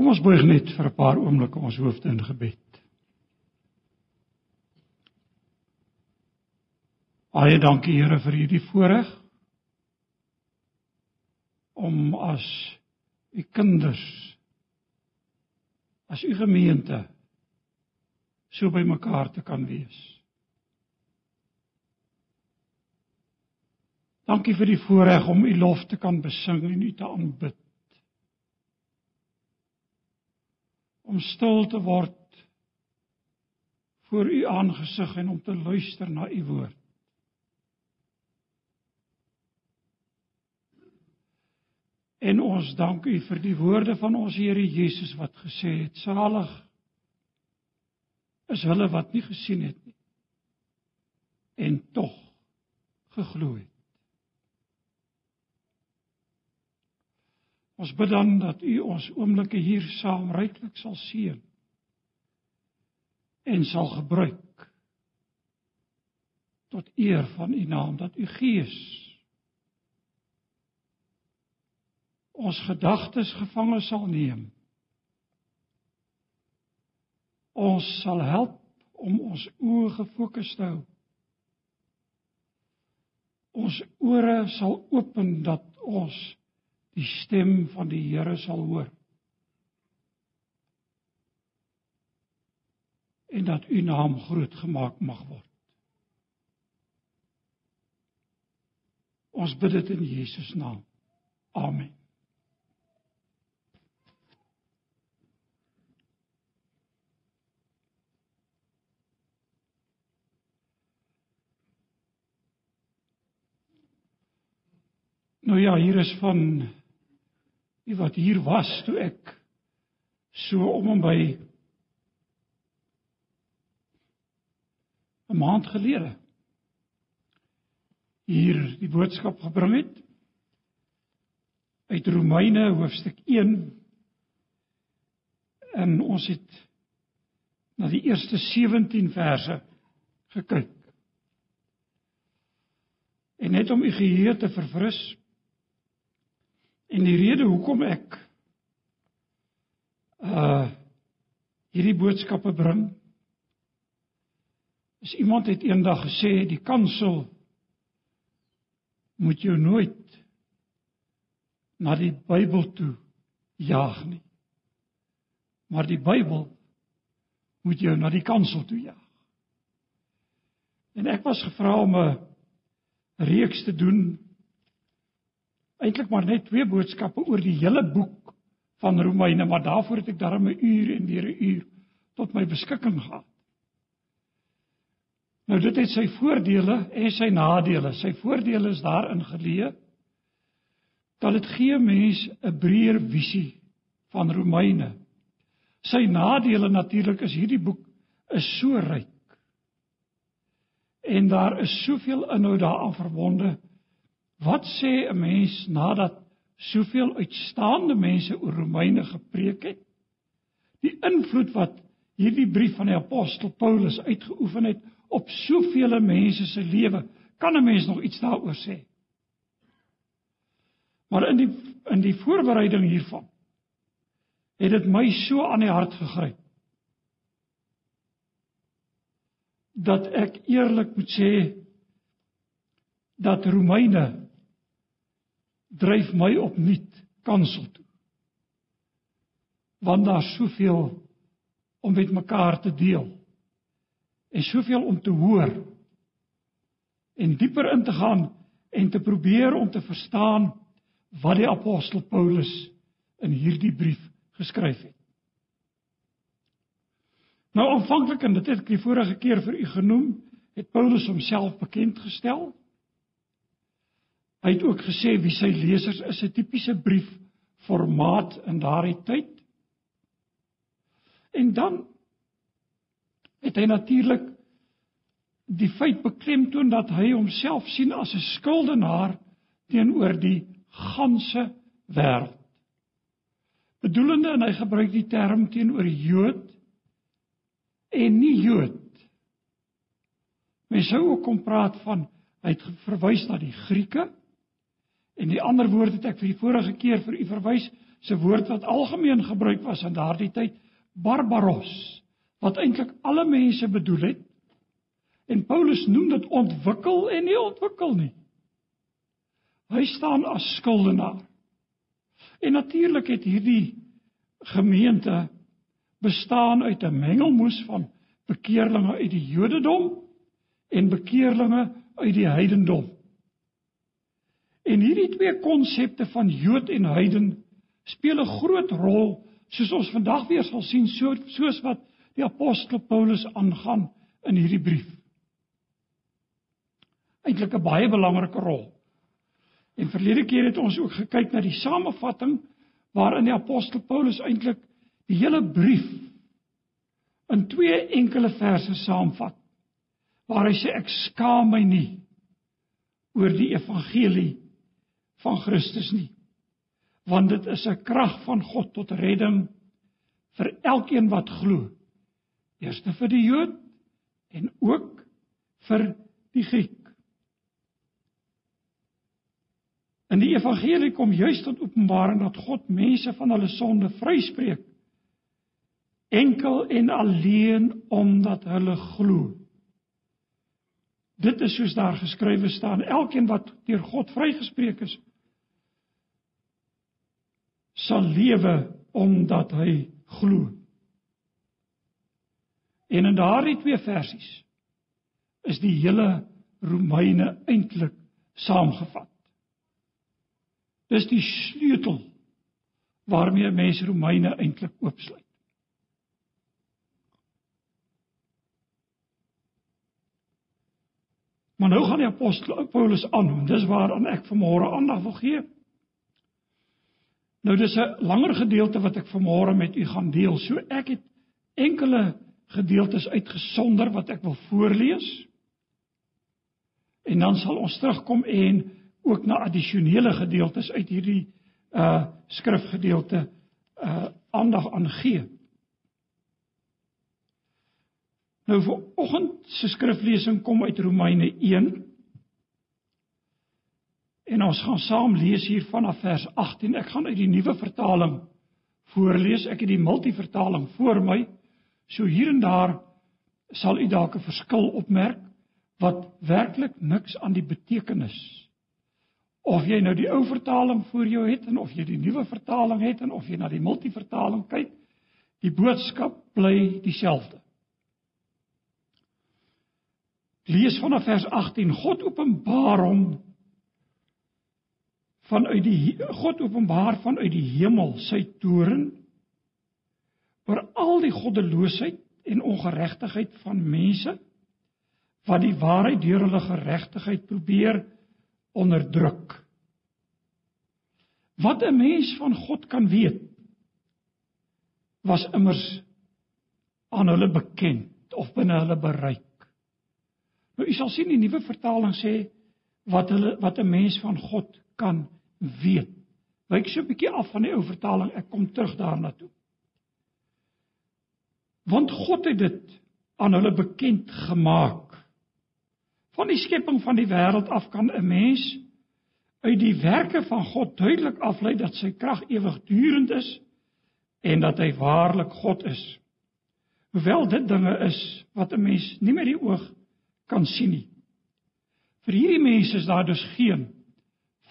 Kom ons buig net vir 'n paar oomblikke ons hoofde in gebed. Baie dankie Here vir hierdie voorreg om as u kinders as u gemeente so by mekaar te kan wees. Dankie vir die voorreg om u lof te kan besing en u te aanbid. Om stil te word voor u aangesig en om te luister na u woord. En ons dank u vir die woorde van ons Here Jesus wat gesê het: Salig is hulle wat nie gesien het nie en tog geglo het. Ons bid dan dat u ons oomblikke hier saam ryklik sal seën en sal gebruik tot eer van u naam dat u Gees ons gedagtes gevange sal neem. Ons sal help om ons oë gefokus te hou. Ons ore sal open dat ons die stem van die Here sal hoor. En dat u naam groot gemaak mag word. Ons bid dit in Jesus naam. Amen. Nou ja, hier is van die wat hier was toe ek so om en by 'n maand gelede hier die boodskap gebring het uit Romeine hoofstuk 1 en ons het na die eerste 17 verse gekyk. En net om u geheue te verfris, En die rede hoekom ek uh hierdie boodskappe bring is iemand het eendag gesê die kansel moet jou nooit na die Bybel toe jaag nie. Maar die Bybel moet jou na die kansel toe jaag. En ek was gevra om 'n reeks te doen eintlik maar net twee boodskappe oor die hele boek van Romeine, maar daarvoor het ek darm 'n uur en weer 'n uur tot my beskikking gehad. Nou dit het sy voordele en sy nadele. Sy voordele is daarin geleë dat dit gee mens 'n breër visie van Romeine. Sy nadele natuurlik is hierdie boek is so ryk. En daar is soveel inhoud daaraan verbonde Wat sê 'n mens nadat soveel uitstaande mense oor Romeine gepreek het? Die invloed wat hierdie brief van die apostel Paulus uitgeoefen het op soveel mense se lewe, kan 'n mens nog iets daaroor sê? Maar in die in die voorbereiding hiervan het dit my so aan die hart gegryp dat ek eerlik moet sê dat Romeine dryf my opnuut kansel toe. Want daar's soveel om met mekaar te deel. En soveel om te hoor en dieper in te gaan en te probeer om te verstaan wat die apostel Paulus in hierdie brief geskryf het. Nou aanvanklik en dit het ek die vorige keer vir u genoem, het Paulus homself bekend gestel Hy het ook gesê wie sy lesers is 'n tipiese brief formaat in daardie tyd. En dan het hy natuurlik die feit beklemtoon dat hy homself sien as 'n skuldenaar teenoor die ganse wêreld. Bedoelende en hy gebruik die term teenoor Jood en nie Jood. Mens sou ook kon praat van hy het verwys na die Grieke En die ander woord het ek vir die vorige keer vir u verwys, se woord wat algemeen gebruik was in daardie tyd, barbaros, wat eintlik alle mense bedoel het. En Paulus noem dit ontwikkel en nie ontwikkel nie. Hy staan as skuldenaar. En natuurlik het hierdie gemeente bestaan uit 'n mengelmoes van bekeerlinge uit die Jodendom en bekeerlinge uit die heidendom. En hierdie twee konsepte van Jood en heiden speel 'n groot rol soos ons vandag weer sal sien so soos wat die apostel Paulus aangaan in hierdie brief. Eintlik 'n baie belangrike rol. En verlede keer het ons ook gekyk na die samevatting waarin die apostel Paulus eintlik die hele brief in twee enkele verse saamvat waar hy sê ek skaam my nie oor die evangelie van Christus nie. Want dit is 'n krag van God tot redding vir elkeen wat glo. Eerste vir die Jood en ook vir die Griek. In die evangelie kom juis tot openbaring dat God mense van hulle sonde vryspreek enkel en alleen omdat hulle glo. Dit is soos daar geskrywe staan, elkeen wat deur God vrygespreek is, sal lewe omdat hy glo. En in daardie twee versies is die hele Romeine eintlik saamgevat. Dis die sleutel waarmee mense Romeine eintlik oopsluit. Maar nou gaan die apostel Paulus aan, dis waaraan ek vanmôre aandag wil gee. Nou dis 'n langer gedeelte wat ek vanmôre met u gaan deel. So ek het enkele gedeeltes uitgesonder wat ek wil voorlees. En dan sal ons terugkom en ook na addisionele gedeeltes uit hierdie uh skrifgedeelte uh aandag aan gee. Nou vir oggend se skriflesing kom uit Romeine 1. En ons gaan saam lees hier vanaf vers 18. Ek gaan uit die nuwe vertaling voorlees. Ek het die multivertaling voor my. So hier en daar sal u dalk 'n verskil opmerk wat werklik niks aan die betekenis. Of jy nou die ou vertaling voor jou het en of jy die nuwe vertaling het en of jy na die multivertaling kyk, die boodskap bly dieselfde. Lees vanaf vers 18. God openbaar hom vanuit die God openbaar vanuit die hemel sy toorn oor al die goddeloosheid en ongeregtigheid van mense wat die waarheid deur hulle geregtigheid probeer onderdruk. Wat 'n mens van God kan weet was immers aan hulle bekend of binne hulle bereik. Nou u sal sien die nuwe vertaling sê wat hulle wat 'n mens van God kan weet. Wyk so 'n bietjie af van die ou vertaling. Ek kom terug daarna toe. Want God het dit aan hulle bekend gemaak. Van die skepping van die wêreld af kan 'n mens uit die werke van God duidelik aflei dat sy krag ewigdurend is en dat hy waarlik God is. Hoewel dit dinge is wat 'n mens nie met die oog kan sien nie. Vir hierdie mense is daar dus geen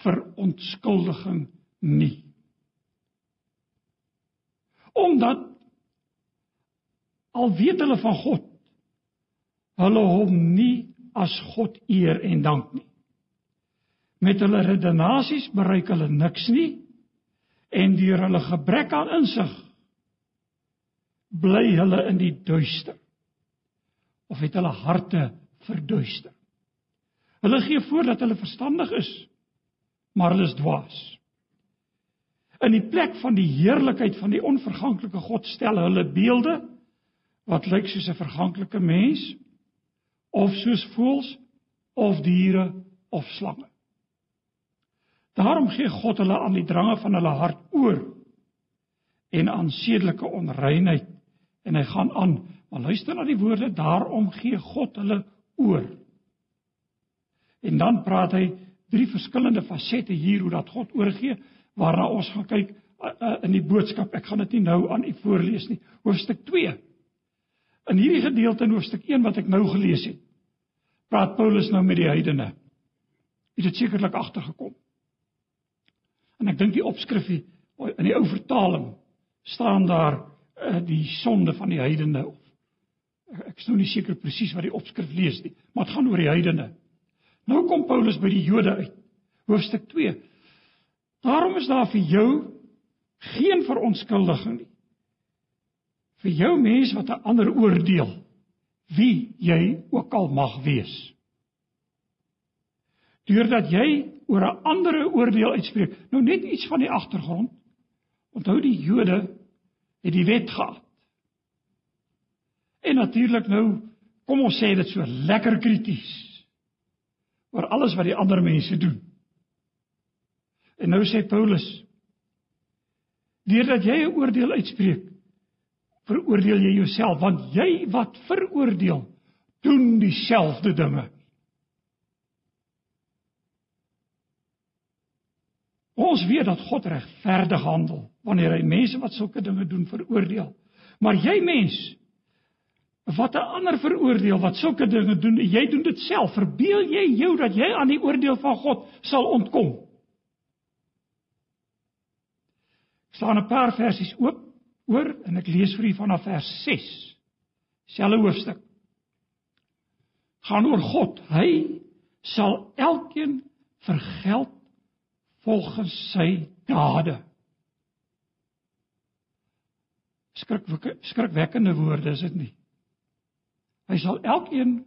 verontskuldiging nie. Omdat al weet hulle van God, hulle hom nie as God eer en dank nie. Met hulle redenasies bereik hulle niks nie en deur hulle gebrek aan insig bly hulle in die duister of het hulle harte verduister. Hulle gee voor dat hulle verstandig is, maar hulle is dwaas. In die plek van die heerlikheid van die onverganklike God stel hulle beelde wat lyk soos 'n verganklike mens of soos voëls of diere of slange. Daarom gee God hulle aan die drange van hulle hart oor en aan sedelike onreinheid en hy gaan aan maar luister na die woorde daarom gee God hulle oor. En dan praat hy drie verskillende fasette hier hoe dat God oorgee waarna ons gaan kyk uh, in die boodskap. Ek gaan dit nie nou aan u voorlees nie. Hoofstuk 2. In hierdie gedeelte in hoofstuk 1 wat ek nou gelees het, praat Paulus nou met die heidene. Het dit sekerlik agtergekom. En ek dink die opskrifie in die ou vertaling staan daar uh, die sonde van die heidene of ek is nou nie seker presies wat die opskrif lees nie, maar dit gaan oor die heidene. Nou kom Paulus by die Jode uit. Hoofstuk 2. Daarom is daar vir jou geen verontskuldiging nie. Vir jou mens wat 'n ander oordeel, wie jy ook al mag wees. Deurdat jy oor 'n ander oordeel uitspreek. Nou net iets van die agtergrond. Onthou die Jode het die wet gehad. En natuurlik nou kom ons sê dit so lekker krities oor alles wat die ander mense doen. En nou sê Paulus deurdat jy 'n oordeel uitspreek, veroordeel jy jouself want jy wat veroordeel, doen dieselfde dinge. Ons weet dat God regverdig handel wanneer hy mense wat sulke dinge doen veroordeel. Maar jy mens wat 'n ander veroordeel wat sulke dinge doen, jy doen dit self. Verbeel jy jou dat jy aan die oordeel van God sal ontkom? Ek staan 'n paar versies oop oor en ek lees vir u vanaf vers 6. Selfe hoofstuk. Gaan oor God. Hy sal elkeen vergeld volgens sy dade. Skrik skrikwekkende woorde is dit nie. Hy sal elkeen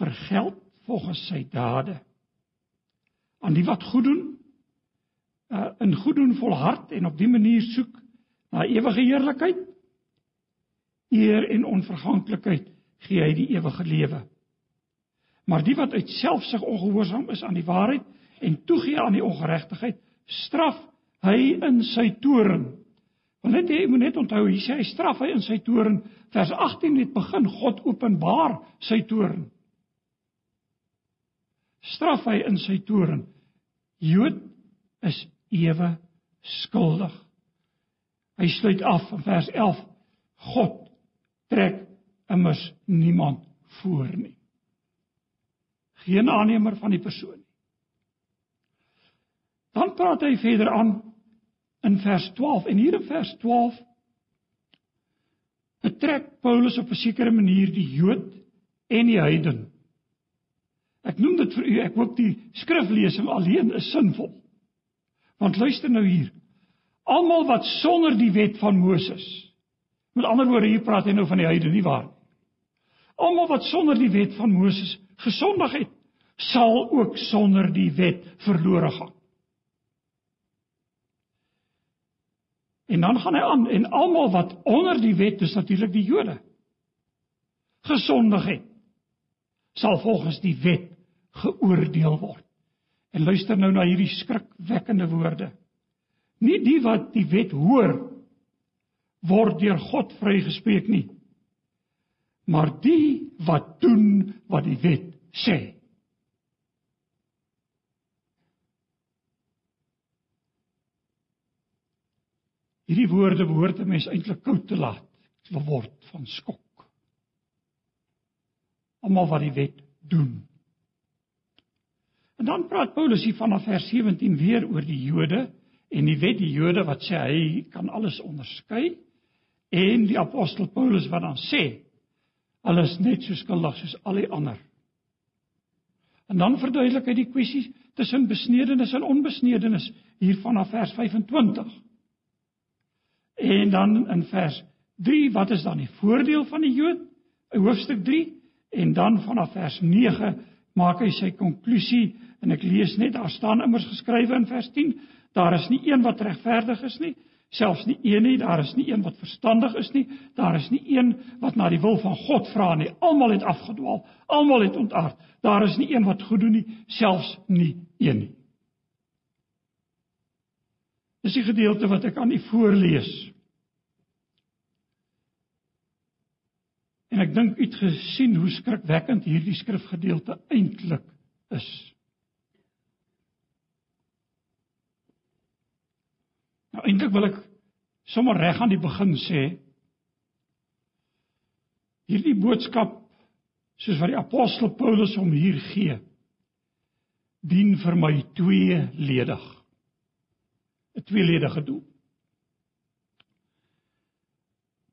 vergeld volgens sy dade. Aan die wat goed doen, uh, in goed doen volhard en op die manier soek na ewige heerlikheid, eer en onverganklikheid, gee hy die ewige lewe. Maar die wat uit selfsug ongehoorsaam is aan die waarheid en toegee aan die ongeregtigheid, straf hy in sy toorn. Want net jy moet net onthou, hy sê hy straf hy in sy toorn. Vers 18 het begin God openbaar sy toorn. Straf hy in sy toorn. Jood is ewe skuldig. Hy sluit af in vers 11. God trek immers niemand voor nie geen aannemer van die persoon nie. Dan praat hy verder aan in vers 12 en hier in vers 12 betrek Paulus op 'n sekere manier die Jood en die heiden. Ek noem dit vir u, ek hoop die skriflesing alleen is sinvol. Want luister nou hier. Almal wat sonder die wet van Moses. Met ander woorde, hier praat hy nou van die heiden, nie waar nie? Almal wat sonder die wet van Moses gesondig het, sal ook sonder die wet verlore gaan. En dan gaan hy aan en almal wat onder die wet, dis natuurlik die Jode, gesondig het, sal volgens die wet geoordeel word. En luister nou na hierdie skrikwekkende woorde. Nie die wat die wet hoor word deur God vrygespreek nie, maar die wat doen wat die wet sê. Hierdie woorde behoort 'n mens eintlik koud te laat word van skok. Almal wat die wet doen. En dan praat Paulus hier vanaf vers 17 weer oor die Jode en die wet die Jode wat sê hy kan alles onderskei en die apostel Paulus wat dan sê alles net so skuldig soos al die ander. En dan verduidelik hy die kwessies tussen besnedenis en onbesnedenis hier vanaf vers 25. En dan in vers 3, wat is dan die voordeel van die Jood? Hoofstuk 3 en dan vanaf vers 9 maak hy sy konklusie en ek lees net daar staan immers geskrywe in vers 10, daar is nie een wat regverdig is nie, selfs nie een nie, daar is nie een wat verstandig is nie, daar is nie een wat na die wil van God vra nie. Almal het afgedwaal, almal het ontaard. Daar is nie een wat goed doen nie, selfs nie een nie. Dis die gedeelte wat ek aan u voorlees. En ek dink u het gesien hoe skrikwekkend hierdie skrifgedeelte eintlik is. eintlik wil ek sommer reg aan die begin sê hierdie boodskap soos wat die apostel Paulus hom hier gee dien vir my tweeledig 'n tweeledige doel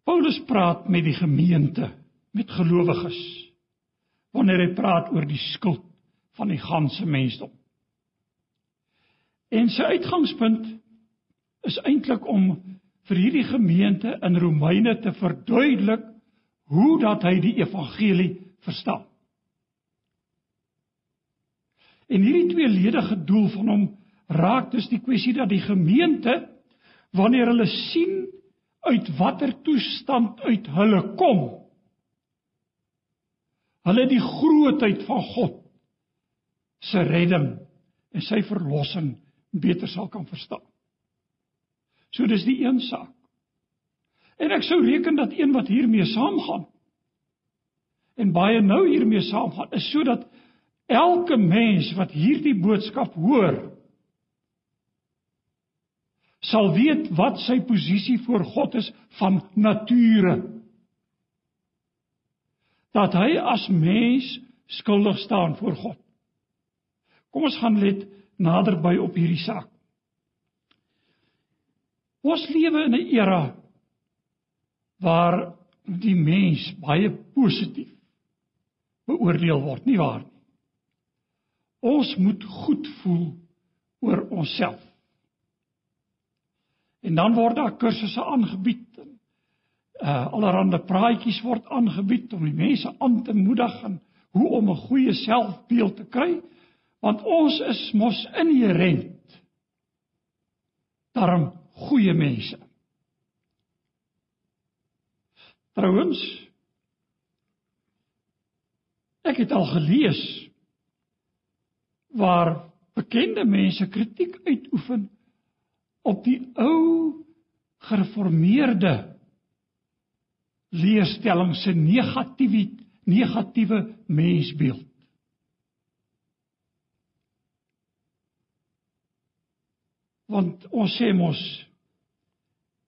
Paulus praat met die gemeente met gelowiges wanneer hy praat oor die skuld van die ganse mensdom en sy uitgangspunt is eintlik om vir hierdie gemeente in Romeine te verduidelik hoe dat hy die evangelie verstaan. En hierdie tweeledige doel van hom raak dus die kwessie dat die gemeente wanneer hulle sien uit watter toestand uit hulle kom hulle die grootheid van God se redding en sy verlossing beter sal kan verstaan. So dis die een saak. En ek sou reken dat een wat hiermee saamgaan en baie nou hiermee saamgaan is sodat elke mens wat hierdie boodskap hoor sal weet wat sy posisie voor God is van nature. Dat hy as mens skuldig staan voor God. Kom ons gaan let naderby op hierdie saak. Ons lewe in 'n era waar die mens baie positief beoordeel word, nie waar nie? Ons moet goed voel oor onsself. En dan word daar kursusse aangebied en uh allerhande praatjies word aangebied om die mense aan te moedig en hoe om 'n goeie selfbeeld te kry, want ons is mos inherënt daarom goeie mense. Trouwens ek het al gelees waar bekende mense kritiek uitoefen op die ou gereformeerde leerstelling se negatiewe negatiewe mensbeeld. Want ons sê mos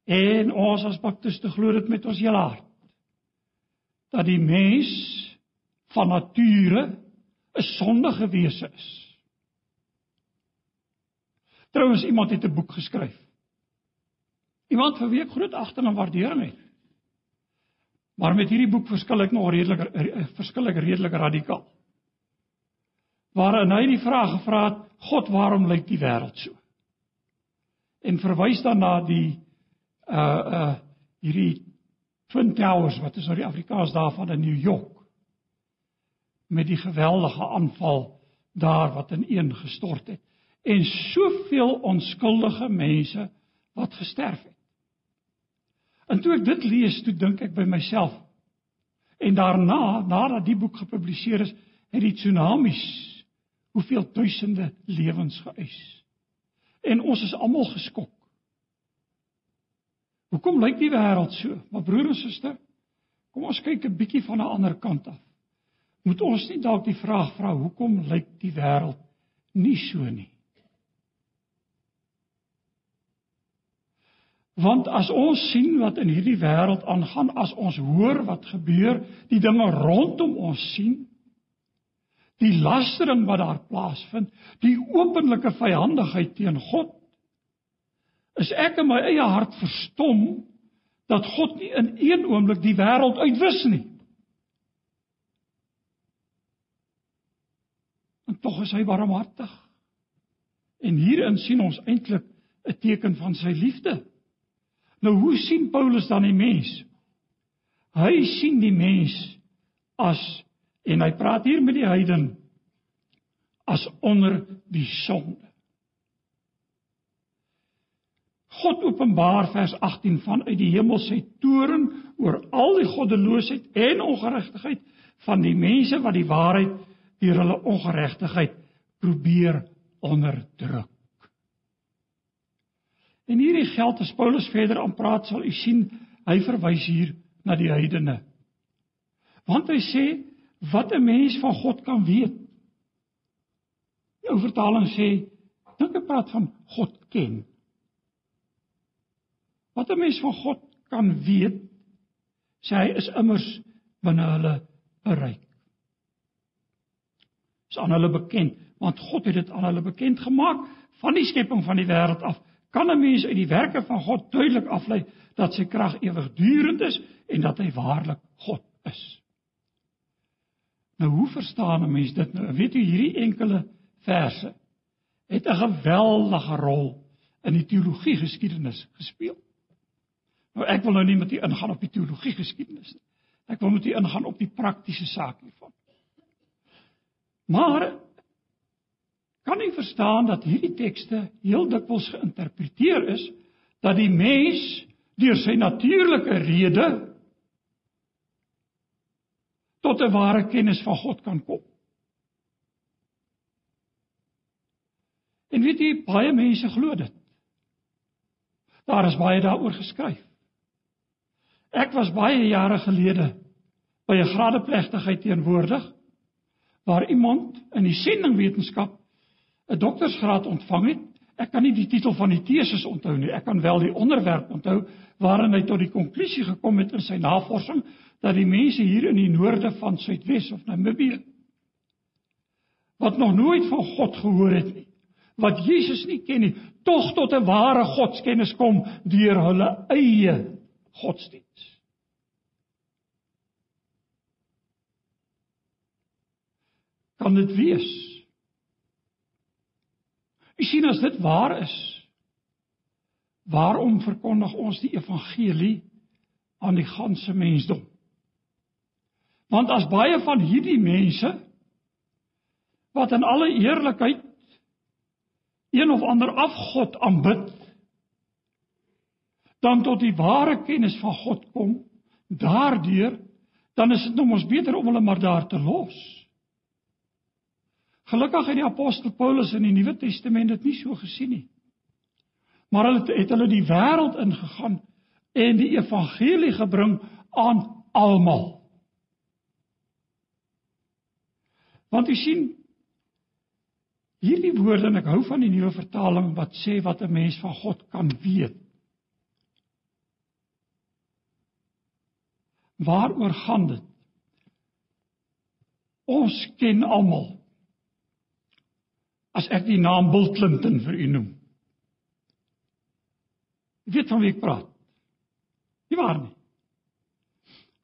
en ons as baptiste glo dit met ons hele hart dat die mens van nature 'n sondige wese is. Trouwens iemand het 'n boek geskryf. Iemand vir wie ek groot agting en waardering het. Maar met hierdie boek verskil ek nog redelik verskil ek redelik radikaal. Waarin hy die vraag gevra het: God, waarom lyk die wêreld so? En verwys dan na die uh uh hierdie Twin Towers wat is nou die Afrikaans daarvan in New York met die geweldige aanval daar wat in een gestort het en soveel onskuldige mense wat gesterf het. En toe ek dit lees, toe dink ek by myself en daarna, nadat die boek gepubliseer is, het die tsunamies hoeveel duisende lewens geëis. En ons is almal geskok. Hoekom lyk die wêreld so? Maar broer en suster, kom ons kyk 'n bietjie van 'n ander kant af. Moet ons nie dalk die vraag vra hoekom lyk die wêreld nie so nie? Want as ons sien wat in hierdie wêreld aangaan, as ons hoor wat gebeur, die dinge rondom ons sien, die lastering wat daar plaasvind, die openlike vyandigheid teen God, is ek in my eie hart verstom dat God nie in een oomblik die wêreld uitwis nie. En tog is hy barmhartig. En hierin sien ons eintlik 'n teken van sy liefde. Nou hoe sien Paulus dan die mens? Hy sien die mens as en hy praat hier met die heiden as onder die sonde. God openbaar vers 18 vanuit die hemel sy toorn oor al die goddeloosheid en ongeregtigheid van die mense wat die waarheid deur hulle ongeregtigheid probeer onderdruk. En hierdie geld as Paulus verder aan praat sal u sien hy verwys hier na die heidene. Want hy sê wat 'n mens van God kan weet. Die ou vertaling sê dink hy praat van God ken. Wat 'n mens van God kan weet, sê hy is immers binne hulle bereik. Is aan hulle bekend, want God het dit aan hulle bekend gemaak van die skepping van die wêreld af. Kan 'n mens uit die werke van God duidelik aflei dat sy krag ewigdurend is en dat hy waarlik God is. Nou hoe verstaan 'n mens dit nou? Weet jy hierdie enkele verse het 'n geweldige rol in die teologie geskiedenis gespeel. Nou ek wil nou nie met u ingaan op die teologie geskiedenis nie. Ek wil met u ingaan op die praktiese saak hiervan. Maar kan u verstaan dat hierdie tekste heel dikwels geïnterpreteer is dat die mens deur sy natuurlike rede tot 'n ware kennis van God kan kom. En weet jy, baie mense glo dit. Daar is baie daaroor geskryf. Ek was baie jare gelede by 'n gradeplegtigheid teenwoordig waar iemand in die sendingwetenskap 'n doktorsgraad ontvang het. Ek kan nie die titel van die teses onthou nie. Ek kan wel die onderwerp onthou waarin hy tot die konklusie gekom het in sy navorsing dat die mense hier in die noorde van Suidwes of Namibië wat nog nooit van God gehoor het nie, wat Jesus nie ken nie, tog tot 'n ware godskennis kom deur hulle eie godsdiens. Kan dit wees? U sien as dit waar is, waarom verkondig ons die evangelie aan die ganse mensdom? Want as baie van hierdie mense wat in alle eerlikheid een of ander afgod aanbid, dan tot die ware kennis van God kom, daardeur, dan is dit nou mos beter om hulle maar daar te los. Gelukkig het die apostel Paulus in die Nuwe Testament dit nie so gesien nie. Maar hulle het hulle die wêreld ingegaan en die evangelie gebring aan almal. Want u sien hierdie woorde en ek hou van die nuwe vertaling wat sê wat 'n mens van God kan weet. Waaroor gaan dit? Ons ken almal. As ek die naam Bill Clinton vir u noem. Jy weet van wie ek praat. Nie waar nie.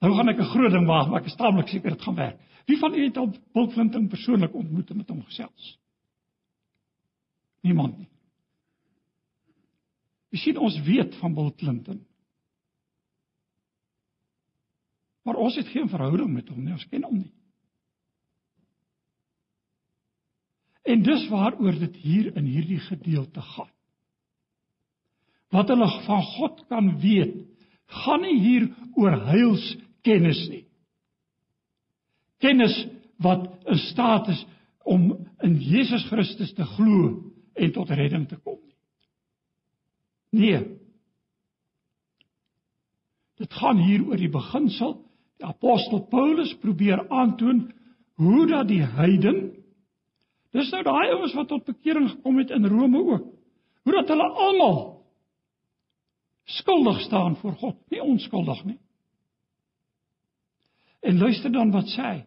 Nou gaan ek 'n groot ding waag, maar ek is taamlik seker dit gaan werk. Wie van u het al Bill Clinton persoonlik ontmoet en met hom gesels? Niemand nie. Jy sien ons weet van Bill Clinton. Maar ons het geen verhouding met hom nie, ons ken hom nie. En dis waaroor dit hier in hierdie gedeelte gaan. Wat hulle van God kan weet, gaan nie hier oor heilskennis nie. Kennis wat in staat is om in Jesus Christus te glo en tot redding te kom nie. Nee. Dit gaan hier oor die beginsel. Die apostel Paulus probeer aandoon hoe dat die heiden Dis nou daai ouens wat tot bekering gekom het in Rome ook. Hoe dat hulle almal skuldig staan voor God, nie onskuldig nie. En luister dan wat sê hy.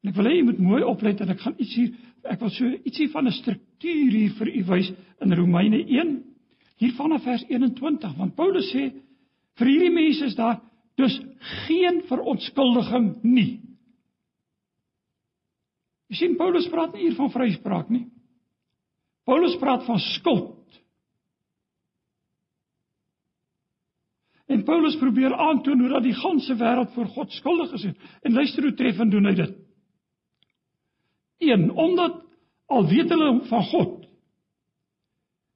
En ek wil hê jy moet mooi oplet en ek gaan iets hier ek wil so ietsie van 'n struktuur hier vir u wys in Romeine 1 hier vanaf vers 21 want Paulus sê vir hierdie mense is daar dus geen verontskuldiging nie. Jy sien Paulus praat nie hier van vryspraak nie. Paulus praat van skuld. En Paulus probeer aantoon hoe dat die ganse wêreld voor God skuldig is en luister hoe treffend doen hy dit. 1 omdat al weet hulle van God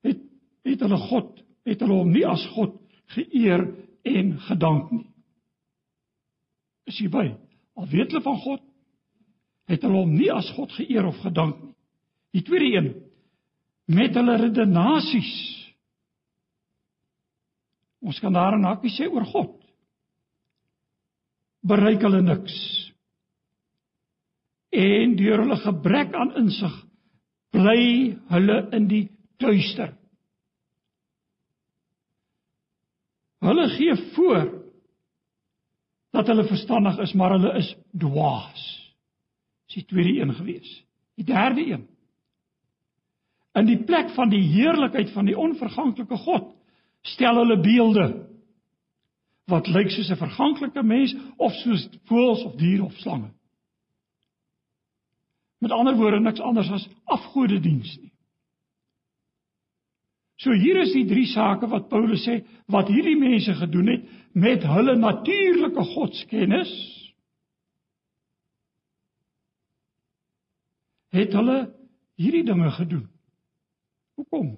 het het hulle God het hulle hom nie as God geëer en gedank nie. Is jy by? Al weet hulle van God het hulle hom nie as God geëer of gedank nie. Die tweede een met hulle redenasies. Ons kan daar 'n hakkie sê oor God. Bereik hulle niks en deur hulle gebrek aan insig bly hulle in die duister. Hulle gee voor dat hulle verstandig is, maar hulle is dwaas. Dis die tweede een gewees. Die derde een. In die plek van die heerlikheid van die onverganklike God stel hulle beelde wat lyk soos 'n verganklike mens of soos voëls of diere of slange. Met ander woorde niks anders as afgodediens nie. So hier is die drie sake wat Paulus sê wat hierdie mense gedoen het met hulle natuurlike godskennis. Het hulle hierdie dinge gedoen. Hoekom?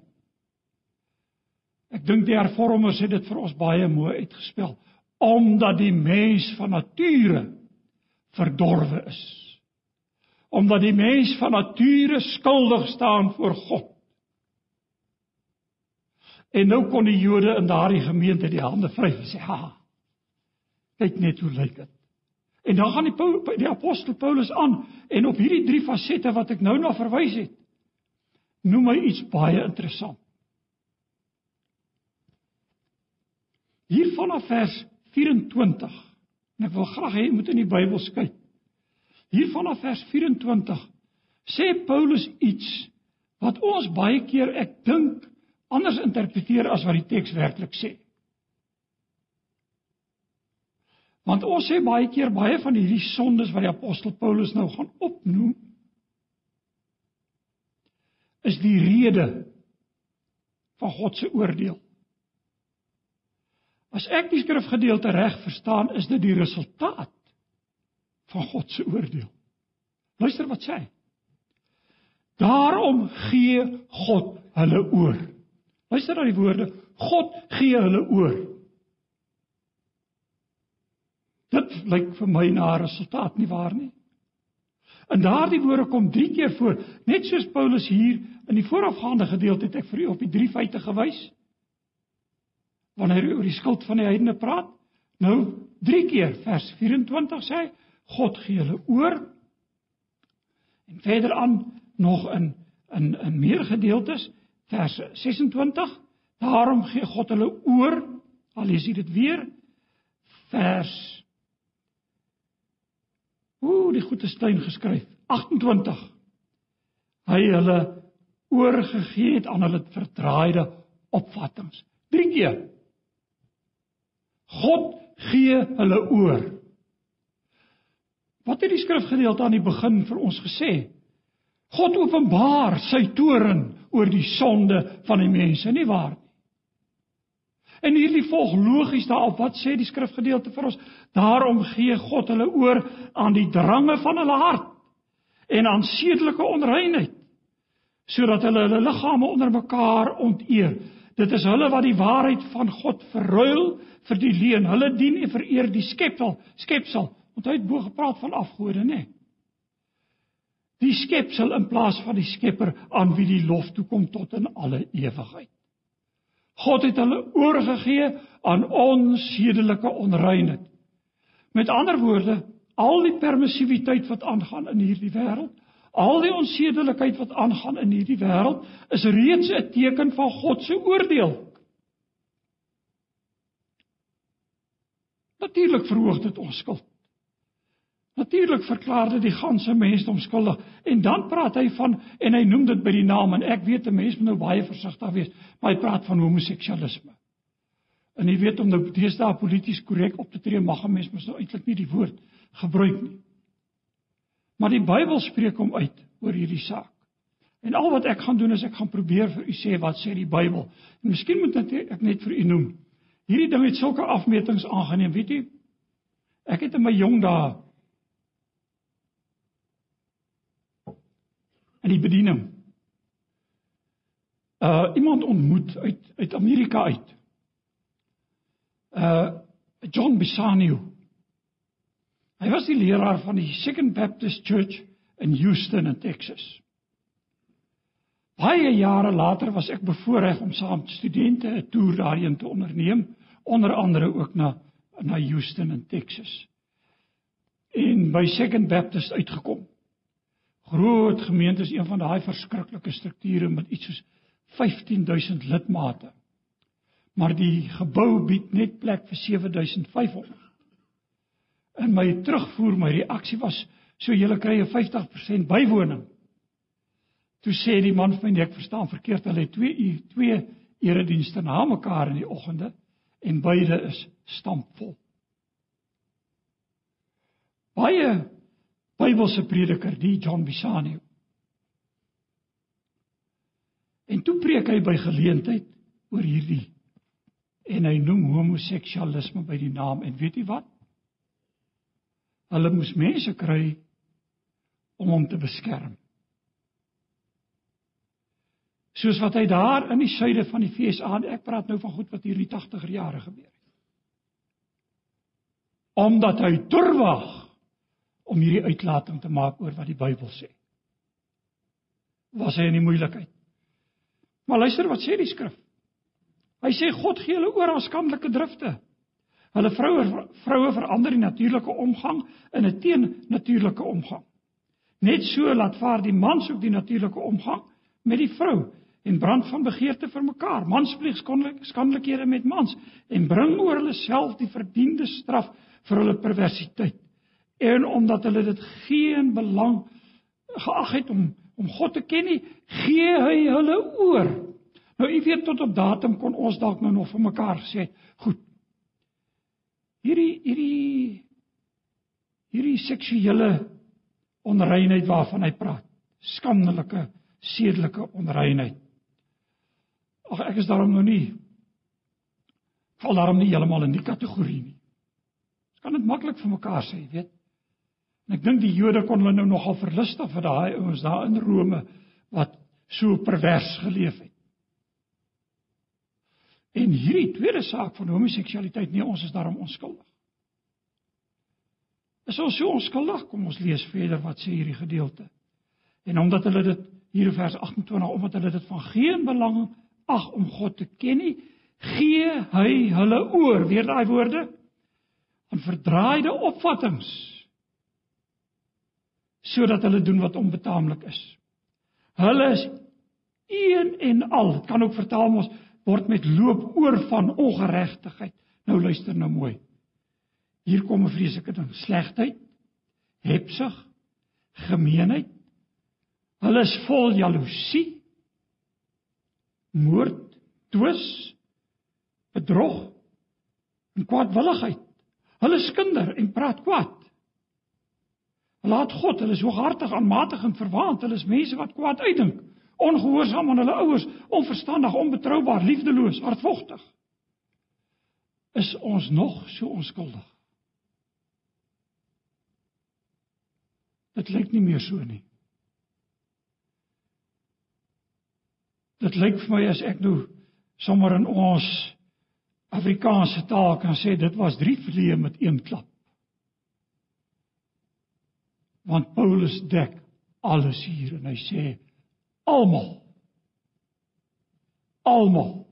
Ek dink die hervormers het dit vir ons baie mooi uitgespel omdat die mens van nature verdorwe is. Omdat die mens van nature skuldig staan voor God. En nou kon die Jode in daardie gemeente die hande vryf en sê: "Ha. Kyk net hoe lyk dit." En dan gaan die die apostel Paulus aan en op hierdie drie fasette wat ek nou na verwys het, noem hy iets baie interessant. Hier vanaf vers 24. En ek wil graag hê jy moet in die Bybel kyk. Hier vanaf vers 24 sê Paulus iets wat ons baie keer ek dink anders interpreteer as wat die teks werklik sê. Want ons sê baie keer baie van hierdie sondes wat die apostel Paulus nou gaan opnoem is die rede van God se oordeel. As ek die skrifgedeelte reg verstaan, is dit die resultaat van God se oordeel. Luister wat sê hy. Daarom gee God hulle oor. Luister na die woorde: God gee hulle oor. Dit lyk vir my na 'n resultaat nie waar nie. En daardie woorde kom 3 keer voor, net soos Paulus hier in die voorafgaande gedeelte het ek vir u op die drie feite gewys. Wanneer hy oor die skuld van die heidene praat, nou 3 keer vers 24 sê hy God gee hulle oor. En verder aan nog in in in meer gedeeltes vers 26 daarom gee God hulle oor al lees jy dit weer vers Ooh die goed is klein geskryf. 28 hy hulle oorgegee het aan hulle verdraaide opvattinge drie keer God gee hulle oor. Wat het die skrifgedeelte aan die begin vir ons gesê? God openbaar sy toorn oor die sonde van die mense, nie waar nie? En hierdie volg logies daarop wat sê die skrifgedeelte vir ons? Daarom gee God hulle oor aan die drange van hulle hart en aan sedelike onreinheid sodat hulle hulle liggame onder mekaar onteer. Dit is hulle wat die waarheid van God verruil vir die leuen. Hulle dien en vereer die skepsel, skepsel. Onthou het bo gepraat van afgode, nê? Nee die skepsel in plaas van die Skepper aan wie die lof toe kom tot in alle ewigheid. God het hulle oorgegee aan onsedelike onreinheid. Met ander woorde, al die permissiwiteit wat aangaan in hierdie wêreld, al die onsedelikheid wat aangaan in hierdie wêreld, is reeds 'n teken van God se oordeel. Natuurlik verhoog dit ons skuld. Natuurlik verklaar dit die ganse mensdom skuldig en dan praat hy van en hy noem dit by die naam en ek weet 'n mens moet nou baie versigtig wees, maar hy praat van homoseksualisme. En jy weet om nou deesdae polities korrek op te tree mag 'n mens mos nou eintlik nie die woord gebruik nie. Maar die Bybel spreek hom uit oor hierdie saak. En al wat ek gaan doen is ek gaan probeer vir u sê wat sê die Bybel. En miskien moet ek net vir u noem. Hierdie ding het sulke afmetings aangeneem, weet jy? Ek het in my jong dae in die bediening. Uh iemand ontmoet uit uit Amerika uit. Uh John Bisaniu. Hy was die leraar van die Second Baptist Church in Houston in Texas. Baie jare later was ek bevoorreg om saam met studente 'n toer daarheen te onderneem, onder andere ook na na Houston in Texas. En by Second Baptist uitgekom groot gemeente is een van daai verskriklike strukture met iets soos 15000 lidmate. Maar die gebou bied net plek vir 7500. In my terugvoer my reaksie was so julle kry 'n 50% bywoning. Toe sê die man vir my nee, ek verstaan verkeerd, hulle het twee twee eredienste na mekaar in die oggende en beide is stampvol. Baie Bybelse prediker, die John Bisani. En toe preek hy by geleentheid oor hierdie en hy noem homoseksualisme by die naam en weet jy wat? Hulle moes mense kry om hom te beskerm. Soos wat hy daar in die suide van die FSA, ek praat nou van goed wat hier in die 80er jare gebeur het. Omdat hy durwag om hierdie uitlating te maak oor wat die Bybel sê. Was hy in die moeilikheid? Maar luister wat sê die skrif. Hy sê God gee hulle oor aan skandelike drifte. Hulle vroue vroue verander die natuurlike omgang in 'n teennatuurlike omgang. Net so laat vaar die man soek die natuurlike omgang met die vrou en brand van begeerte vir mekaar. Mans pleeg skandelikhede met mans en bring oor hulle self die verdiende straf vir hulle perversiteit. En omdat hulle dit geen belang geag het om om God te ken nie, gee hy hulle oor. Nou u weet tot op datum kon ons dalk nou nog vir mekaar sê, goed. Hierdie hierdie hierdie seksuele onreinheid waarvan hy praat, skandelike sedelike onreinheid. Ag ek is daarom nou nie val daarom nie heeltemal in die kategorie nie. Ons kan dit maklik vir mekaar sê, weet. En ek dink die Jode kon hulle nou nogal verlustig vir daai ouens daar in Rome wat so pervers geleef het. En hierdie tweede saak van homoseksualiteit, nee, ons is daarom onskuldig. Is ons so onskuldig? Kom ons lees verder wat sê hierdie gedeelte. En omdat hulle dit hier in vers 28 omdat hulle dit van geen belang ag om God te ken nie, gee hy hulle oor, weer daai woorde, aan verdraaide opvattinge sodat hulle doen wat onbetaamlik is. Hulle is een en al, dit kan ook vertaal word word met loop oor van ongeregtigheid. Nou luister nou mooi. Hier kom 'n vreeslike ding, slegheid, hebsug, gemeenheid. Hulle is vol jaloesie, moord, twis, bedrog en kwaadwilligheid. Hulle skinder en praat kwaad. Laat God, hulle is hooghartig, aanmatigend, verwaand, hulle is mense wat kwaad uitdink, ongehoorsaam aan hulle ouers, onverstandig, onbetroubaar, liefdeloos, hardvogtig. Is ons nog so onskuldig? Dit lyk nie meer so nie. Dit lyk vir my as ek nou sommer in ons Afrikaanse taal kan sê dit was drie vliee met een klap want Paulus dek alles hier en hy sê almal almal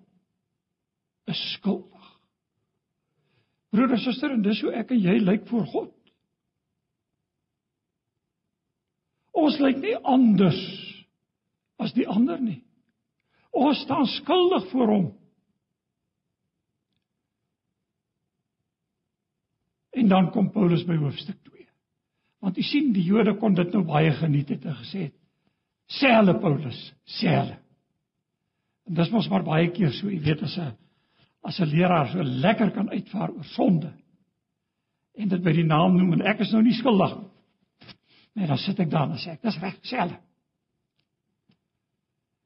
is skuldig. Broeder suster en dis hoe ek en jy lyk voor God. Ons lyk nie anders as die ander nie. Ons staan skuldig voor hom. En dan kom Paulus by hoofstuk 2. Want u sien die Jode kon dit nou baie geniet het en gesê het: "Sê hulle Paulus, sê hulle." En dis mos maar baie keer so, jy weet as 'n as 'n leraar so lekker kan uitvaar oor sonde en dit by die naam noem en ek is nou nie skuldig nie. Nee, dan sit ek daar en sê ek, dis reg, sê hulle.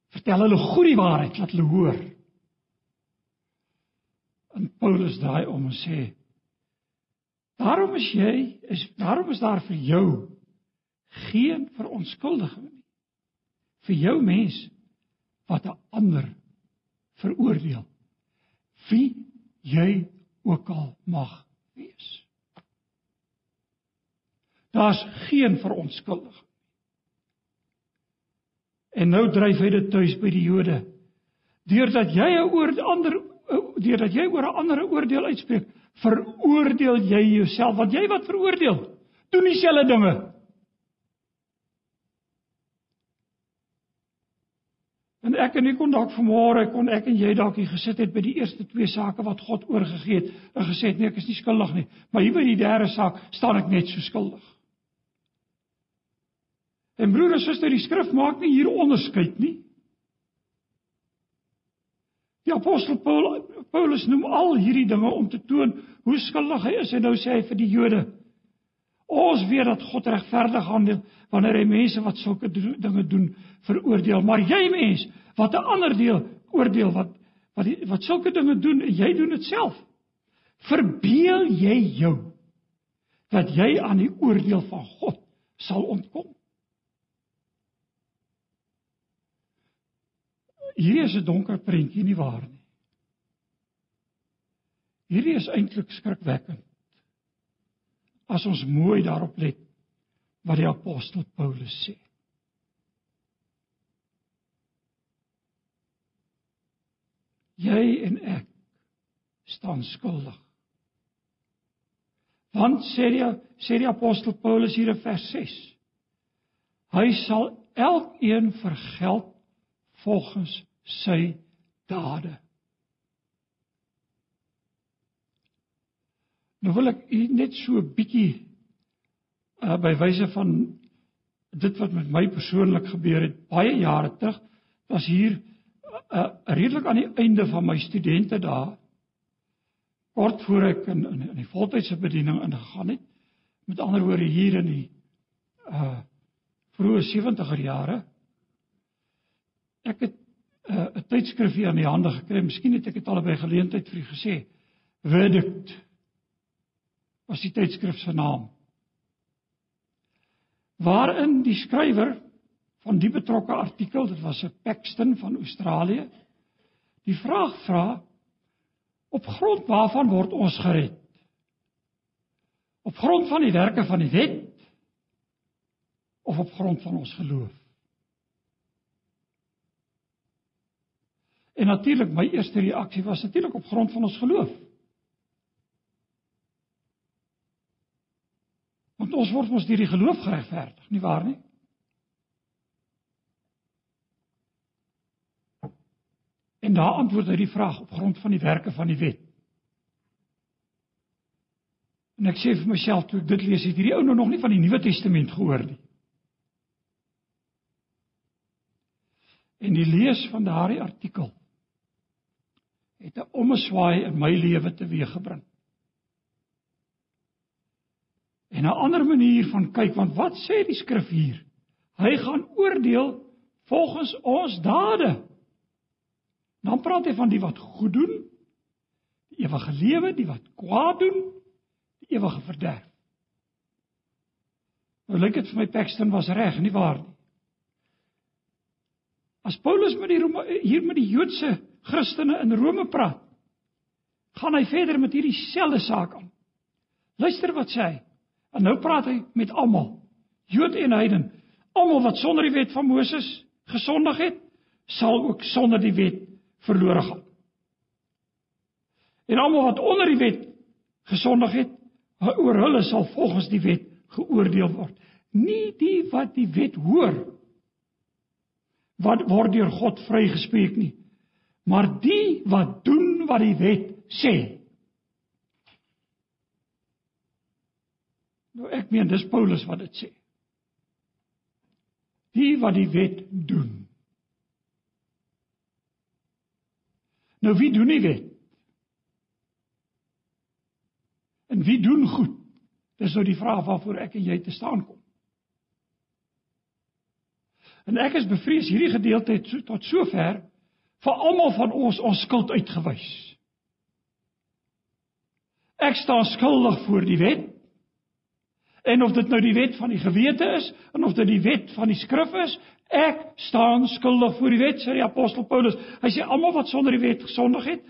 Vertel hulle goed die waarheid, laat hulle hoor. En Paulus daai om en sê Daarom is jy is daarom is daar vir jou geen verontskuldiging nie. Vir jou mens wat 'n ander veroordeel. Wie jy ook al mag wees. Daar's geen verontskuldiging. En nou dryf hy dit tuis by die Jode. Deurdat jy 'n oor ander deurdat jy oor 'n ander oordeel uitspreek, veroordeel jy jouself want jy wat veroordeel doen dieselfde dinge en ek en u kon dalk vanmôre kon ek en jy dalk hier gesit het by die eerste twee sake wat God oorgegee het en gesê het nee, ek is nie skuldig nie, maar hier by die derde saak staan ek net so skuldig. En broer en suster, die skrif maak nie hier onderskeid nie. Die apostel Paul, Paulus noem al hierdie dinge om te toon hoe skuldig hy is en nou sê hy vir die Jode Ons weet dat God regverdig handel wanneer hy mense wat sulke dinge doen veroordeel, maar jy mens wat 'n ander deel oordeel wat wat die, wat sulke dinge doen en jy doen dit self. Verbeel jy jou dat jy aan die oordeel van God sal ontkom? Hierdie is 'n donker prentjie nie waar nie. Hierdie is eintlik skrikwekkend. As ons mooi daarop let wat die apostel Paulus sê. Jy en ek staan skuldig. Want sê die sê die apostel Paulus hier in vers 6. Hy sal elkeen vergeld volgens sy dade. Nou wil ek net so 'n bietjie uh, by wyse van dit wat met my persoonlik gebeur het baie jare terug was hier uh, redelik aan die einde van my studente dae kort voor ek in in, in die voltydse bediening ingegaan het met ander woorde hier in die uh vroeë 70er jare ek het 'n uh, tydskrif hier aan die hande gekry miskien het ek dit al by geleentheid vir u gesê verdict was die tydskrif se naam waarin die skrywer van die betrokke artikel, dit was 'n Paxton van Australië, die vraag vra op grond waarvan word ons gered? Op grond van die werke van die wet of op grond van ons geloof? En natuurlik my eerste reaksie was natuurlik op grond van ons geloof. Want ons word mos deur die geloof geregverdig, nie waar nie? En daar antwoord hy die vraag op grond van die werke van die wet. En ek sê vir myself toe ek dit lees, het hierdie ou nou nog nie van die Nuwe Testament gehoor nie. En die lees van daardie artikel het 'n omswaai in my lewe teweeggebring. En 'n ander manier van kyk, want wat sê die skrif hier? Hy gaan oordeel volgens ons dade. Dan praat hy van die wat goed doen, die ewige lewe, die wat kwaad doen, die ewige verderf. Nou lyk dit vir my Paxton was reg, nie waar nie? As Paulus met die Rome, hier met die Joodse Christene in Rome praat, gaan hy verder met hierdie selfde saak aan. Luister wat sê hy. En nou praat hy met almal, Jood en heiden, almal wat sonder die wet van Moses gesondig het, sal ook sonder die wet verlore gaan. En almal wat onder die wet gesondig het, oor hulle sal volgens die wet geoordeel word. Nie die wat die wet hoor wat word deur God vrygespreek nie, maar die wat doen wat die wet sê. Nou ek meen dis Paulus wat dit sê. Die wat die wet doen. Nou wie doen die wet? En wie doen goed? Dis nou die vraag waarvoor ek en jy te staan kom. En ek is bevrees hierdie gedeelte het so, tot sover vir almal van ons ons skuld uitgewys. Ek staan skuldig voor die wet. En of dit nou die wet van die gewete is, en of dit die wet van die skrif is, Ek staan skuldig voor die wet, sê die apostel Paulus. Hy sê almal wat sonder die wet gesondig het,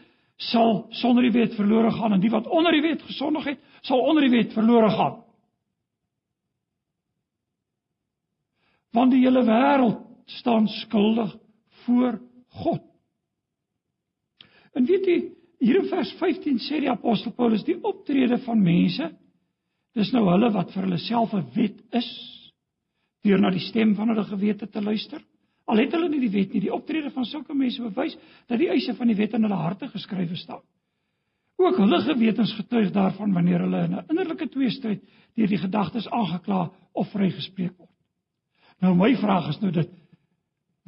sal sonder die wet verlore gaan en die wat onder die wet gesondig het, sal onder die wet verlore gaan. Want die hele wêreld staan skuldig voor God. En weet jy, hier in vers 15 sê die apostel Paulus die optrede van mense, dis nou hulle wat vir hulle self 'n wet is deur na die stem van hulle gewete te luister. Al het hulle nie die wet nie, die optrede van sulke mense bewys dat die eise van die wet in hulle harte geskrywe staan. Ook hulle gewetens getuig daarvan wanneer hulle in 'n innerlike tweestryd deur die gedagtes aangekla of vrygespreek word. Nou my vraag is nou dit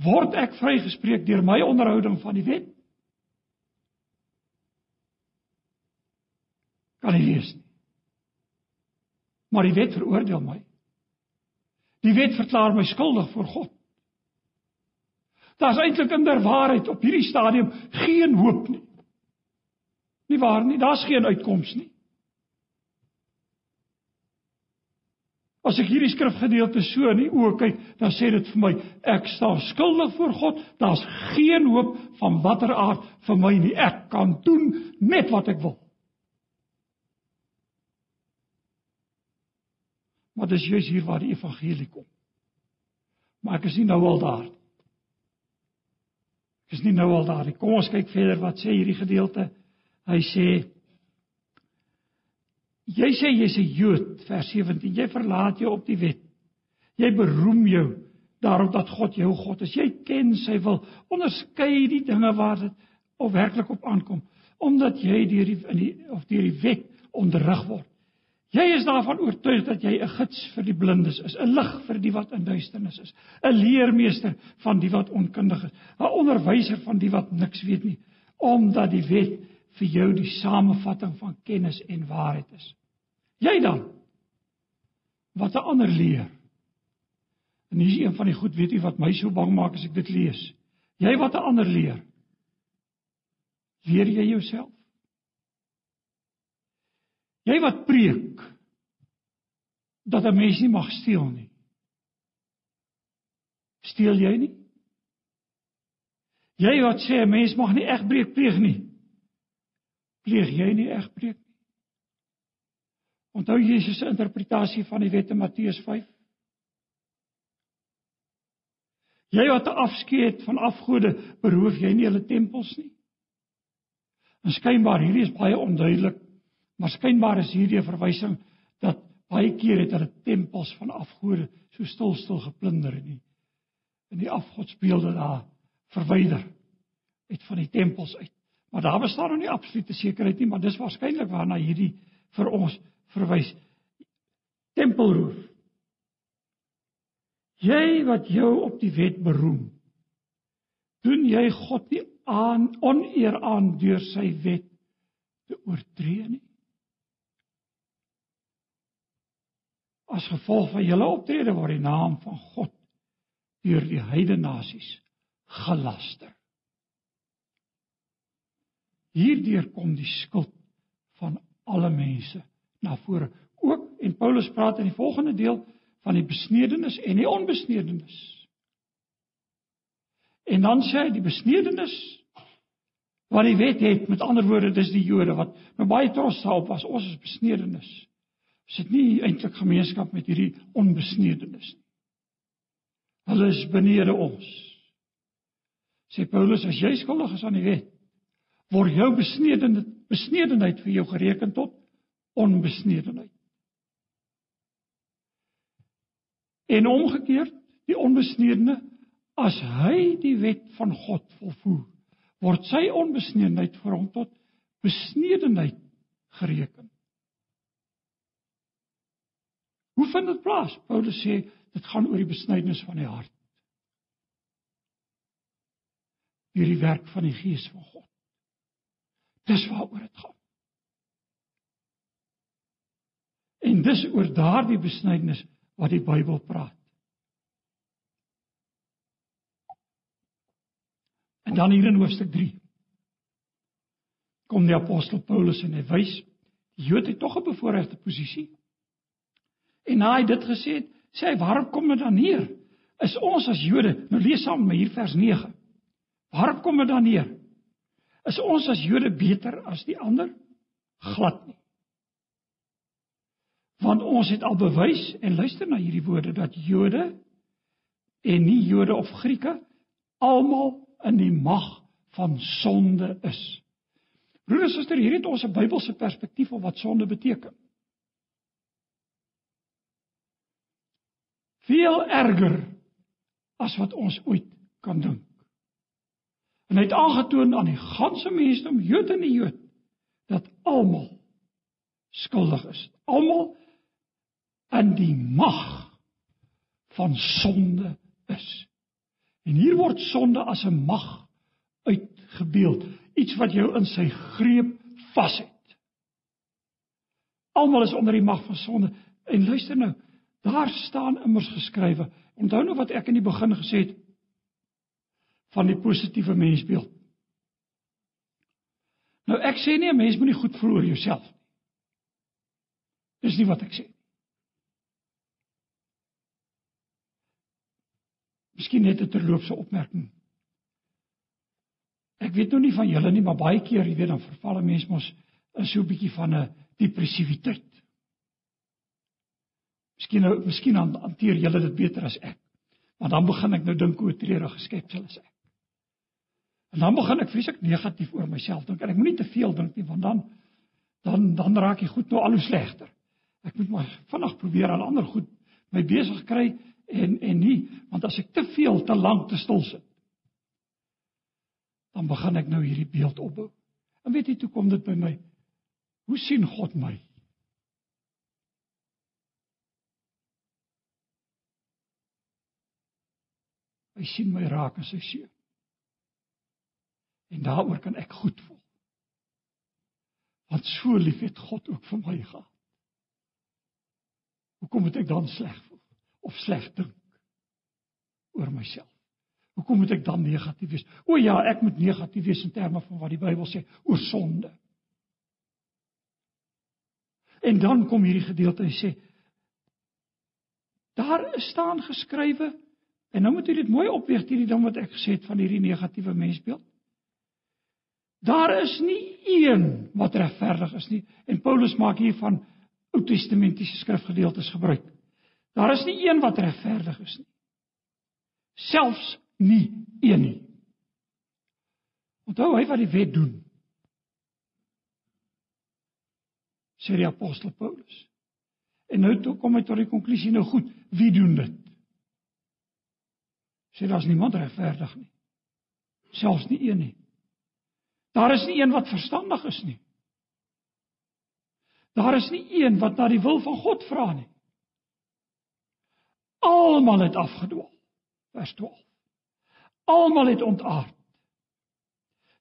word ek vrygespreek deur my onderhouding van die wet? Kan nie wees nie. Maar die wet veroordeel my. Die wet verklaar my skuldig voor God. Daar's eintlik in der waarheid op hierdie stadium geen hoop nie. Nie waar nie, daar's geen uitkoms nie. As ek hierdie skrifgedeelte so in die oë kyk, dan sê dit vir my ek staan skuldig voor God. Daar's geen hoop van watter aard vir my nie. Ek kan doen net wat ek wil. Maar dis juis hier waar die evangelie kom. Maar ek is nie nou al daar nie. Ek is nie nou al daar nie. Kom ons kyk verder wat sê hierdie gedeelte. Hy sê Jy sê jy's 'n Jood, vers 17. Jy verlaat jou op die wet. Jy beroem jou daarop dat God jou God is. Jy ken sy wil. Onderskei die dinge waar dit of werklik op aankom, omdat jy deur die in die of deur die wet onderrig word. Jy is daarvan oortuig dat jy 'n gids vir die blindes is, 'n lig vir die wat in duisternis is, 'n leermeester van die wat onkundig is, 'n onderwyser van die wat niks weet nie, omdat die wet vir jou die samevatting van kennis en waarheid is. Jy dan wat 'n ander leer. En hier is een van die goed weet u wat my so bang maak as ek dit lees. Jy wat 'n ander leer. Leer jy jouself? Jy wat preek dat 'n mens nie mag steel nie. Steel jy nie? Jy wat sê 'n mens mag nie egbreek pleeg nie. Pleeg jy nie egbreek nie? Onthou Jesus se interpretasie van die wet in Matteus 5? Jy wat afskeid van afgode, beroof jy nie hulle tempels nie? En skynbaar hierdie is baie onduidelik Maar skynbaar is hierdie 'n verwysing dat baie keer het hulle tempels van afgode so stil stil geplunder en die in die afgodsbeelde daar verwyder uit van die tempels uit. Maar daar bestaan nog nie absolute sekerheid nie, maar dis waarskynlik waarna hierdie vir ons verwys. Tempelroof. Jy wat jou op die wet beroem, doen jy God nie aan oneer aan deur sy wet te oortree nie? As gevolg van julle optrede word die naam van God deur die heidene nasies gelaster. Hierdeur kom die skuld van alle mense na vore. Ook en Paulus praat in die volgende deel van die besnedenis en die onbesnedenis. En dan sê hy die besnedenis wat die wet het, met ander woorde, dis die Jode wat nou baie trots daarop was, ons is besnedenis sit nie eintlik gemeenskap met hierdie onbesnedenis nie. Hulle is benede ons. Sê Paulus, as jy skuldig is aan die wet, word jou besnedenheid besnedenheid vir jou gereken tot onbesnedenheid. En omgekeerd, die onbesnedene as hy die wet van God volvoer, word sy onbesnedenheid vir hom tot besnedenheid gereken. Hoe vind dit plaas? Paulus sê dit gaan oor die besnydenis van die hart. Deur die werk van die Gees van God. Dis waaroor dit gaan. En dis oor daardie besnydenis wat die Bybel praat. En dan hier in hoofstuk 3 kom die apostel Paulus en hy wys die Jode het tog 'n bevoordeelde posisie. En na hy dit gesê het, sê hy, "Waarop kom dit dan neer? Is ons as Jode, nou lees saam met hier vers 9. Waarop kom dit dan neer? Is ons as Jode beter as die ander? Glad nie. Want ons het al bewys en luister na hierdie woorde dat Jode en nie Jode of Grieke almal in die mag van sonde is. Broers en susters, hier het ons 'n Bybelse perspektief op wat sonde beteken. Veel erger as wat ons ooit kan dink. En hy het aangetoon aan die ganse mensdom, Jood en nie Jood, dat almal skuldig is. Almal in die mag van sonde is. En hier word sonde as 'n mag uitgebeeld, iets wat jou in sy greep vashet. Almal is onder die mag van sonde. En luister nou, daar staan immers geskrywe. Onthou nou wat ek in die begin gesê het van die positiewe mensbeeld. Nou ek sê nie 'n mens moet nie goed voel oor jouself nie. Dis nie wat ek sê. Miskien net 'n terloopse opmerking. Ek weet nou nie van julle nie, maar baie keer, jy weet, dan verval 'n mens mos in so 'n bietjie van 'n depressiwiteit. Miskien nou, miskien hanteer julle dit beter as ek. Maar dan begin ek nou dink hoe treurig geskepsel is ek. En dan begin ek vreeslik negatief oor myself dink en ek moenie te veel dink nie want dan dan dan raak ek goed nou al hoe slegter. Ek moet maar vinnig probeer aan ander goed my besig kry en en nie want as ek te veel te lank te stil sit dan begin ek nou hierdie beeld opbou. En weet jy toe kom dit by my. Hoe sien God my? Hy sien my raak as hy seun. En daaroor kan ek goed voel. Want so lief het God ook vir my gehad. Hoekom moet ek dan sleg voel of sleg dink oor myself? Hoekom moet ek dan negatief wees? O ja, ek moet negatief wees in terme van wat die Bybel sê oor sonde. En dan kom hierdie gedeelte en sê daar staan geskrywe en nou moet jy dit mooi opweeg hierdie ding wat ek gesê het van hierdie negatiewe mensbeeld. Daar is nie een wat regverdig is nie. En Paulus maak hier van Ou Testamentiese skrifgedeeltes gebruik. Daar is nie een wat regverdig is nie. Selfs nie een nie. Onthou hy wat die wet doen. Sê die apostel Paulus. En nou toe kom hy tot die konklusie nou goed, wie doen dit? Sê daar's niemand regverdig nie. Selfs nie een nie. Daar is nie een wat verstandig is nie. Daar is nie een wat na die wil van God vra nie. Almal het afgedwaal. Vers 12. Almal het ontaard.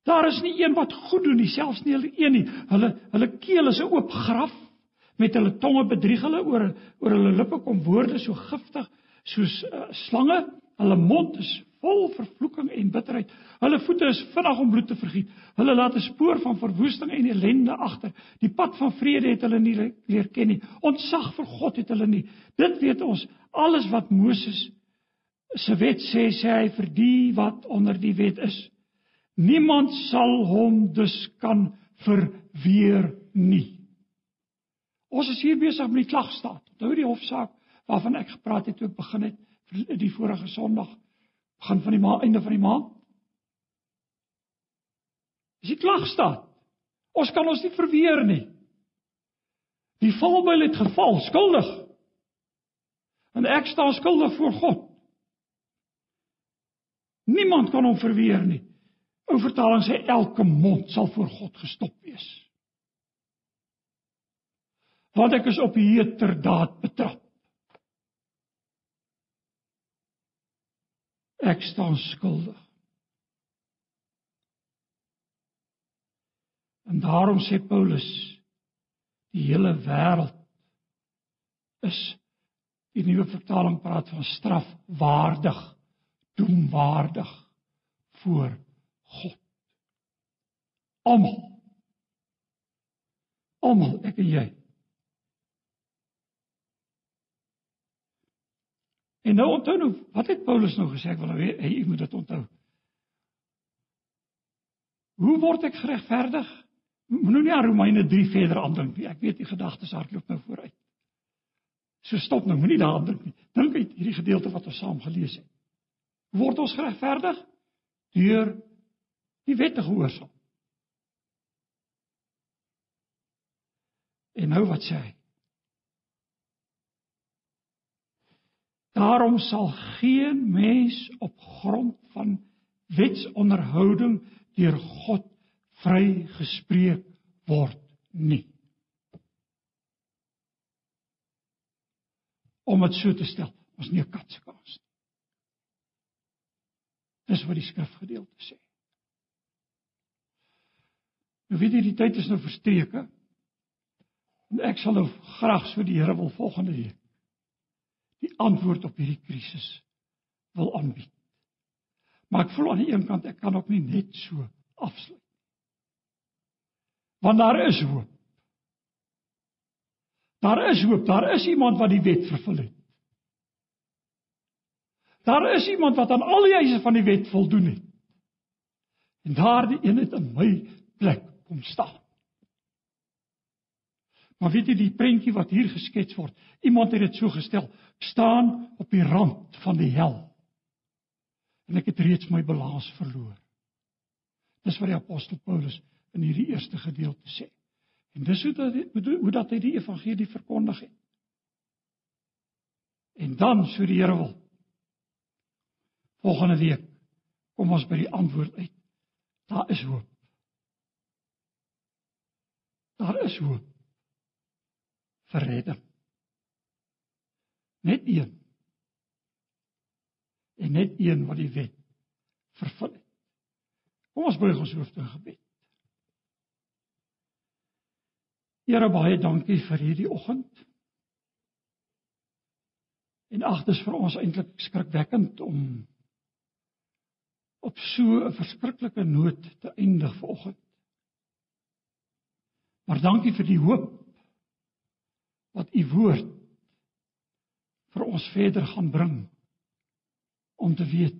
Daar is nie een wat goed doen nie, selfs nie hulle een nie. Hulle hulle keel is 'n oop graf met hulle tonge bedrieg hulle oor oor hulle lippe kom woorde so giftig soos uh, slange. Hulle mond is vol vervloeking en bitterheid. Hulle voete is vinnig om bloed te vergiet. Hulle laat 'n spoor van verwoesting en ellende agter. Die pad van vrede het hulle nie leer ken nie. Ontsag vir God het hulle nie. Dit weet ons. Alles wat Moses se wet sê, sê hy vir die wat onder die wet is. Niemand sal hom dus kan verweer nie. Ons is hier besig met die klagstaat. Onthou die hofsaak waarvan ek gepraat het toe ek begin het die vorige Sondag begin van die maand einde van die maand. Dis die klagstaat. Ons kan ons nie verweer nie. Die valbuil het geval, skuldig. En ek staan skuldig voor God. Niemand kan hom verweer nie. Ou vertaling sê elke mond sal voor God gestop wees. Want ek is op heterdaad betrap. Ek staan skuldig. En daarom sê Paulus die hele wêreld is die nuwe vertaling praat van strafwaardig, doemwaardig voor God. Almal. Almal, ek en jy. En nou onthou nou, wat het Paulus nou gesê? Ek wil nou hê jy moet dit onthou. Hoe word ek geregverdig? Moenie nie aan Romeine 3 verder aandink nie. Ek weet die gedagtes hardloop nou vooruit. So stop nou, moenie daaraan dink nie. Dink uit hierdie gedeelte wat ons saam gelees het. Hoe word ons geregverdig? Deur die wet te gehoorsaam. En nou wat sê hy? Daarom sal geen mens op grond van wetsonderhouding deur God vrygespreek word nie. Om dit so te stel, ons nie 'n kat se kans nie. Dis wat die skrifgedeelte sê. Nou weet jy die tyd is nou verstreke. En ek sal nou graag so die Here wil volgende week die antwoord op hierdie krisis wil aanbied. Maar ek voel aan die een kant ek kan ook nie net so afsluit. Want daar is hoop. Daar is hoop, daar is iemand wat die wet vervul het. Daar is iemand wat aan al die eise van die wet voldoen het. En daardie een het in my plek kom staan. Maar weet jy die prentjie wat hier geskets word? Iemand het dit so gestel: staan op die rand van die hel. En ek het reeds my balans verloor. Dis wat die apostel Paulus in hierdie eerste gedeelte sê. En dis hoe dat hoe dat hy die evangelie verkondig het. En dan so die Here wil. Volgende week kom ons by die antwoord uit. Daar is hoop. Daar is hoop vir redding. Net een. En net een wat die wet vervul het. Kom ons buig ons hoofde in gebed. Here baie dankie vir hierdie oggend. En ag dis vir ons eintlik skrikwekkend om op so 'n verskriklike noot te eindig vanoggend. Maar dankie vir die hoop wat u woord vir ons verder gaan bring om te weet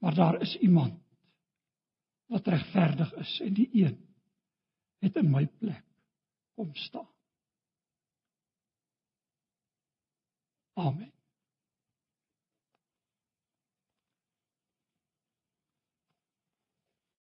maar daar is iemand wat regverdig is en die een het in my plek kom staan. Amen.